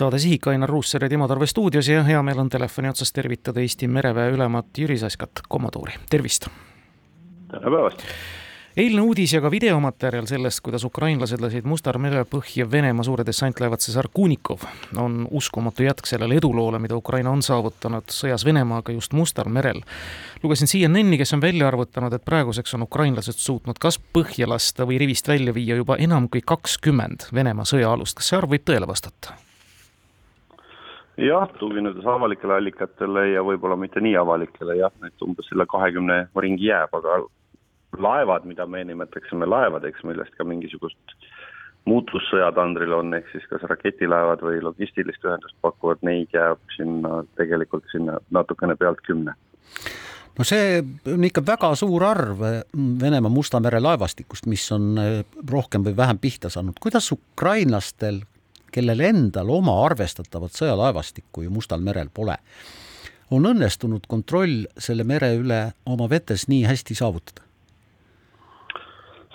saade Sihik, Ainar Ruussaar ja Timo Tarve stuudios ja hea meel on telefoni otsas tervitada Eesti mereväe ülemat Jüri Saskat, kommodoori, tervist! tere päevast! eilne uudis ja ka videomaterjal sellest, kuidas ukrainlased lasid Mustal mere põhja Venemaa suure dessantlaevad Cesar Kunikov, on uskumatu jätk sellele eduloole, mida Ukraina on saavutanud sõjas Venemaaga just Mustal merel. lugesin CNN-i, kes on välja arvutanud, et praeguseks on ukrainlased suutnud kas põhja lasta või rivist välja viia juba enam kui kakskümmend Venemaa sõjaalust, kas see arv võib tõele vastata? Jah, tuginedes avalikele allikatele ja võib-olla mitte nii avalikele, jah, et umbes selle kahekümne ringi jääb, aga laevad, mida me nimetaksime laevadeks, millest ka mingisugust muutussõja tandril on, ehk siis kas raketilaevad või logistilist ühendust pakuvad, neid jääb sinna tegelikult sinna natukene pealt kümne no see on ikka väga suur arv Venemaa Musta mere laevastikust, mis on rohkem või vähem pihta saanud. kuidas ukrainlastel, kellel endal oma arvestatavat sõjalaevastikku ju Mustal merel pole, on õnnestunud kontroll selle mere üle oma vetes nii hästi saavutada?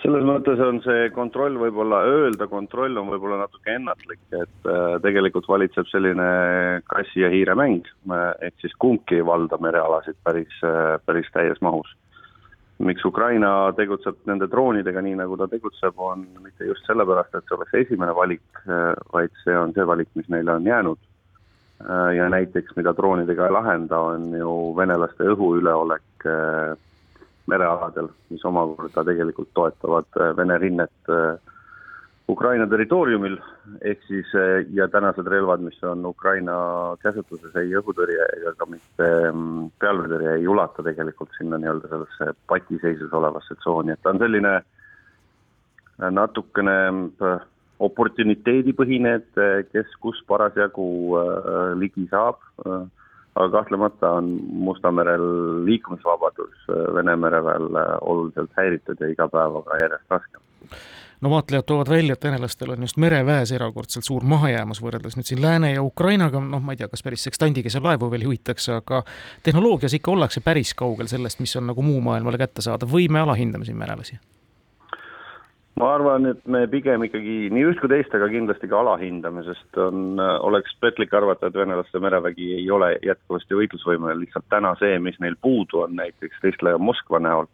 selles mõttes on see kontroll võib-olla, öelda kontroll on võib-olla natuke ennatlik, et äh, tegelikult valitseb selline kassi ja hiire mäng, äh, ehk siis kumbki ei valda merealasid päris, äh, päris täies mahus. Miks Ukraina tegutseb nende droonidega nii, nagu ta tegutseb, on mitte just sellepärast, et see oleks esimene valik, vaid see on see valik, mis neile on jäänud. ja näiteks, mida droonidega ei lahenda, on ju venelaste õhuüleolek merealadel, mis omakorda tegelikult toetavad äh, Vene rinnet äh, Ukraina territooriumil, ehk siis äh, ja tänased relvad, mis on Ukraina käsutuses, ei õhutõrje ega ka mitte mm, pealvetõrje ei ulata tegelikult sinna nii-öelda sellesse patiseisus olevasse tsooni, et ta on selline natukene oportuniteedipõhine, et kes kus parasjagu ligi saab aga kahtlemata on Musta merel liikumisvabadus Vene mereväel äh, oluliselt häiritud ja iga päevaga järjest raskem no vaatlejad toovad välja, et venelastel on just mereväes erakordselt suur mahajäämus võrreldes nüüd siin Lääne ja Ukrainaga, noh, ma ei tea, kas päris sekstandiga seal laevu veel juhitakse, aga tehnoloogias ikka ollakse päris kaugel sellest, mis on nagu muu maailmale kättesaadav. Või me alahindame siin venelasi? ma arvan, et me pigem ikkagi nii üht kui teist, aga kindlasti ka alahindame, sest on, oleks petlik arvata, et venelaste merevägi ei ole jätkuvasti võitlusvõimeline, lihtsalt täna see, mis neil puudu on näiteks ja Moskva näol,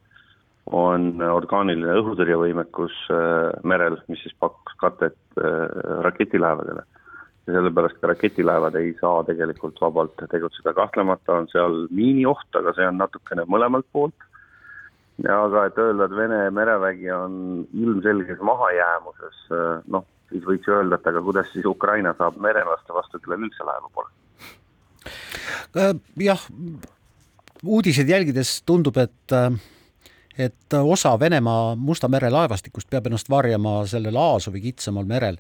on orgaaniline õhutõrjevõimekus äh, merel, mis siis pakuks katet äh, raketilaevadele. ja sellepärast ka raketilaevad ei saa tegelikult vabalt tegutseda, kahtlemata on seal miinioht, aga see on natukene mõlemalt poolt aga et öelda, et Vene merevägi on ilmselges mahajäämuses, noh, siis võiks ju öelda, et aga kuidas siis Ukraina saab merelaste vastu, kellel üldse laeva pole? Äh, jah, uudiseid jälgides tundub, et äh, et osa Venemaa Musta mere laevastikust peab ennast varjama sellel Aasovi kitsamal merel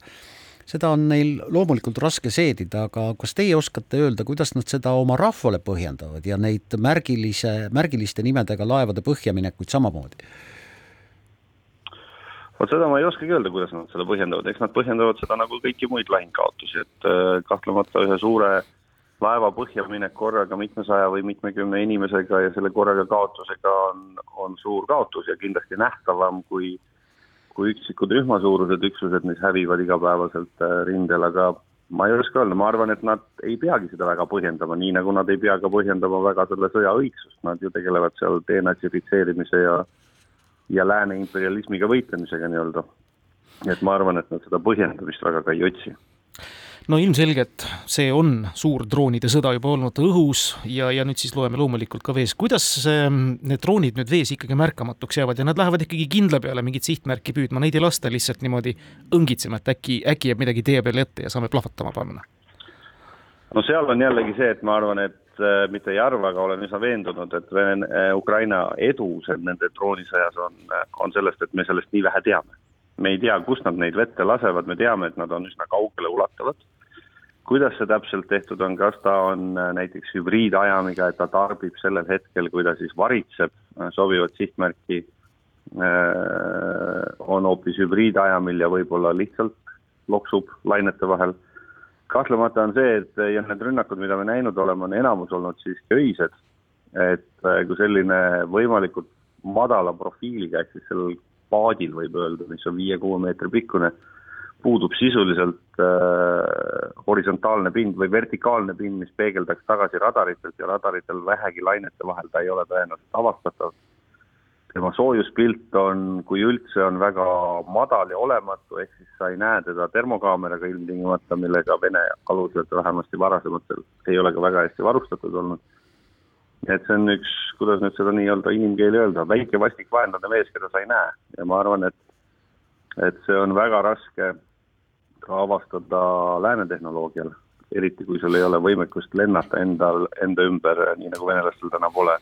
seda on neil loomulikult raske seedida, aga kas teie oskate öelda, kuidas nad seda oma rahvale põhjendavad ja neid märgilise, märgiliste nimedega laevade põhjaminekuid samamoodi? vot seda ma ei oskagi öelda, kuidas nad seda põhjendavad, eks nad põhjendavad seda nagu kõiki muid lahingkaotusi, et äh, kahtlemata ühe suure laeva põhjaminek korraga mitmesaja või mitmekümne inimesega ja selle korraga kaotusega on, on suur kaotus ja kindlasti nähtavam kui kui üksikud rühmasuurused üksused, mis hävivad igapäevaselt äh, rindel, aga ma ei oska öelda, ma arvan, et nad ei peagi seda väga põhjendama, nii nagu nad ei pea ka põhjendama väga selle sõja õigsust, nad ju tegelevad seal denatsifitseerimise ja ja lääne imperialismiga võitlemisega nii-öelda. et ma arvan, et nad seda põhjendamist väga ka ei otsi no ilmselgelt see on suur droonide sõda juba olnud õhus ja, ja nüüd siis loeme loomulikult ka vees. kuidas ähm, need droonid nüüd vees ikkagi märkamatuks jäävad ja nad lähevad ikkagi kindla peale mingit sihtmärki püüdma, neid ei lasta lihtsalt niimoodi õngitsema, et äkki, äkki jääb midagi tee peale ette ja saame plahvatama panna? no seal on jällegi see, et ma arvan, et äh, mitte ei arva, aga olen üsna veendunud, et Vene, äh, Ukraina edu seal nende droonisõjas on, äh, on sellest, et me sellest nii vähe teame me ei tea, kust nad neid vette lasevad, me teame, et nad on üsna kaugele ulatavad kuidas see täpselt tehtud on, kas ta on äh, näiteks hübriidajamiga, et ta tarbib sellel hetkel, kui ta siis varitseb äh, sobivat sihtmärki, äh, on hoopis hübriidajamil ja võib-olla lihtsalt loksub lainete vahel. kahtlemata on see, et ja need rünnakud, mida me näinud oleme, on enamus olnud siiski öised, et kui selline võimalikult madala profiiliga, ehk siis sellel paadil võib öelda, mis on viie-kuue meetri pikkune, puudub sisuliselt äh, horisontaalne pind või vertikaalne pind, mis peegeldaks tagasi radaritelt ja radaritel vähegi lainete vahel ta ei ole tõenäoliselt avastatav. tema soojuspilt on, kui üldse, on väga madal ja olematu, ehk siis sa ei näe teda termokaameraga ilmtingimata, millega Vene alused vähemasti varasematel ei ole ka väga hästi varustatud olnud. et see on üks, kuidas nüüd seda nii-öelda inimkeeli öelda, väike vastik vaenlane mees, keda sa ei näe ja ma arvan, et et see on väga raske ka avastada lääne tehnoloogial, eriti kui sul ei ole võimekust lennata endal, enda ümber, nii nagu venelastel täna pole,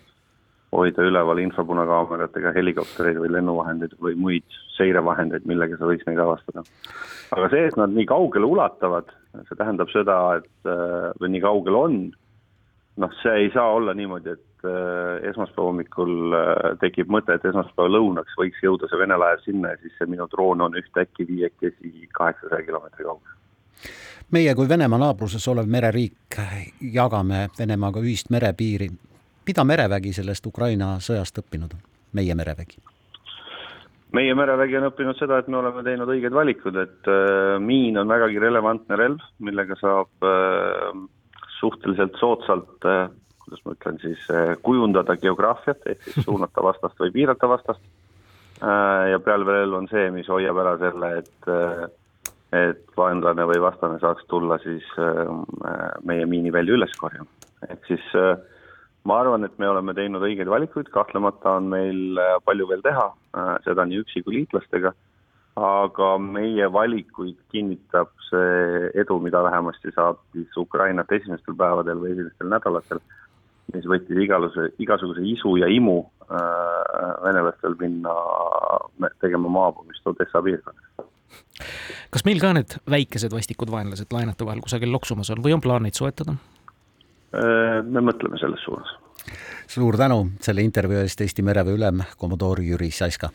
hoida üleval infopunakaameratega helikoptereid või lennuvahendeid või muid seirevahendeid, millega sa võiks neid avastada. aga see, et nad nii kaugele ulatavad, see tähendab seda, et või nii kaugel on, noh, see ei saa olla niimoodi, et esmaspäeva hommikul tekib mõte, et esmaspäeva lõunaks võiks jõuda see Vene laev sinna ja siis see minu droon on ühtäkki viiekesi kaheksasaja kilomeetri kaugusel. meie kui Venemaa naabruses olev mereriik jagame Venemaaga ühist merepiiri. mida merevägi sellest Ukraina sõjast õppinud on, meie merevägi? meie merevägi on õppinud seda, et me oleme teinud õiged valikud, et äh, miin on vägagi relevantne relv, millega saab äh, suhteliselt soodsalt äh, kuidas ma ütlen siis, kujundada geograafiat, ehk siis suunata vastast või piirata vastast. ja pealveerelv on see, mis hoiab ära selle, et, et vaenlane või vastane saaks tulla siis meie miinivälja üles korjama. ehk siis ma arvan, et me oleme teinud õigeid valikuid, kahtlemata on meil palju veel teha, seda nii üksi kui liitlastega aga meie valikuid kinnitab see edu, mida vähemasti saab siis Ukrainat esimestel päevadel või esimestel nädalatel mis võttis igaluse, igasuguse isu ja imu äh, venelastel minna tegema maapõumist Odessa piirkonnas. kas meil ka need väikesed vastikud vaenlased laenete vahel kusagil loksumas on või on plaan neid soetada äh,? me mõtleme selles suunas. suur tänu selle intervjuu eest, Eesti mereväe ülem, kommodoor Jüri Saska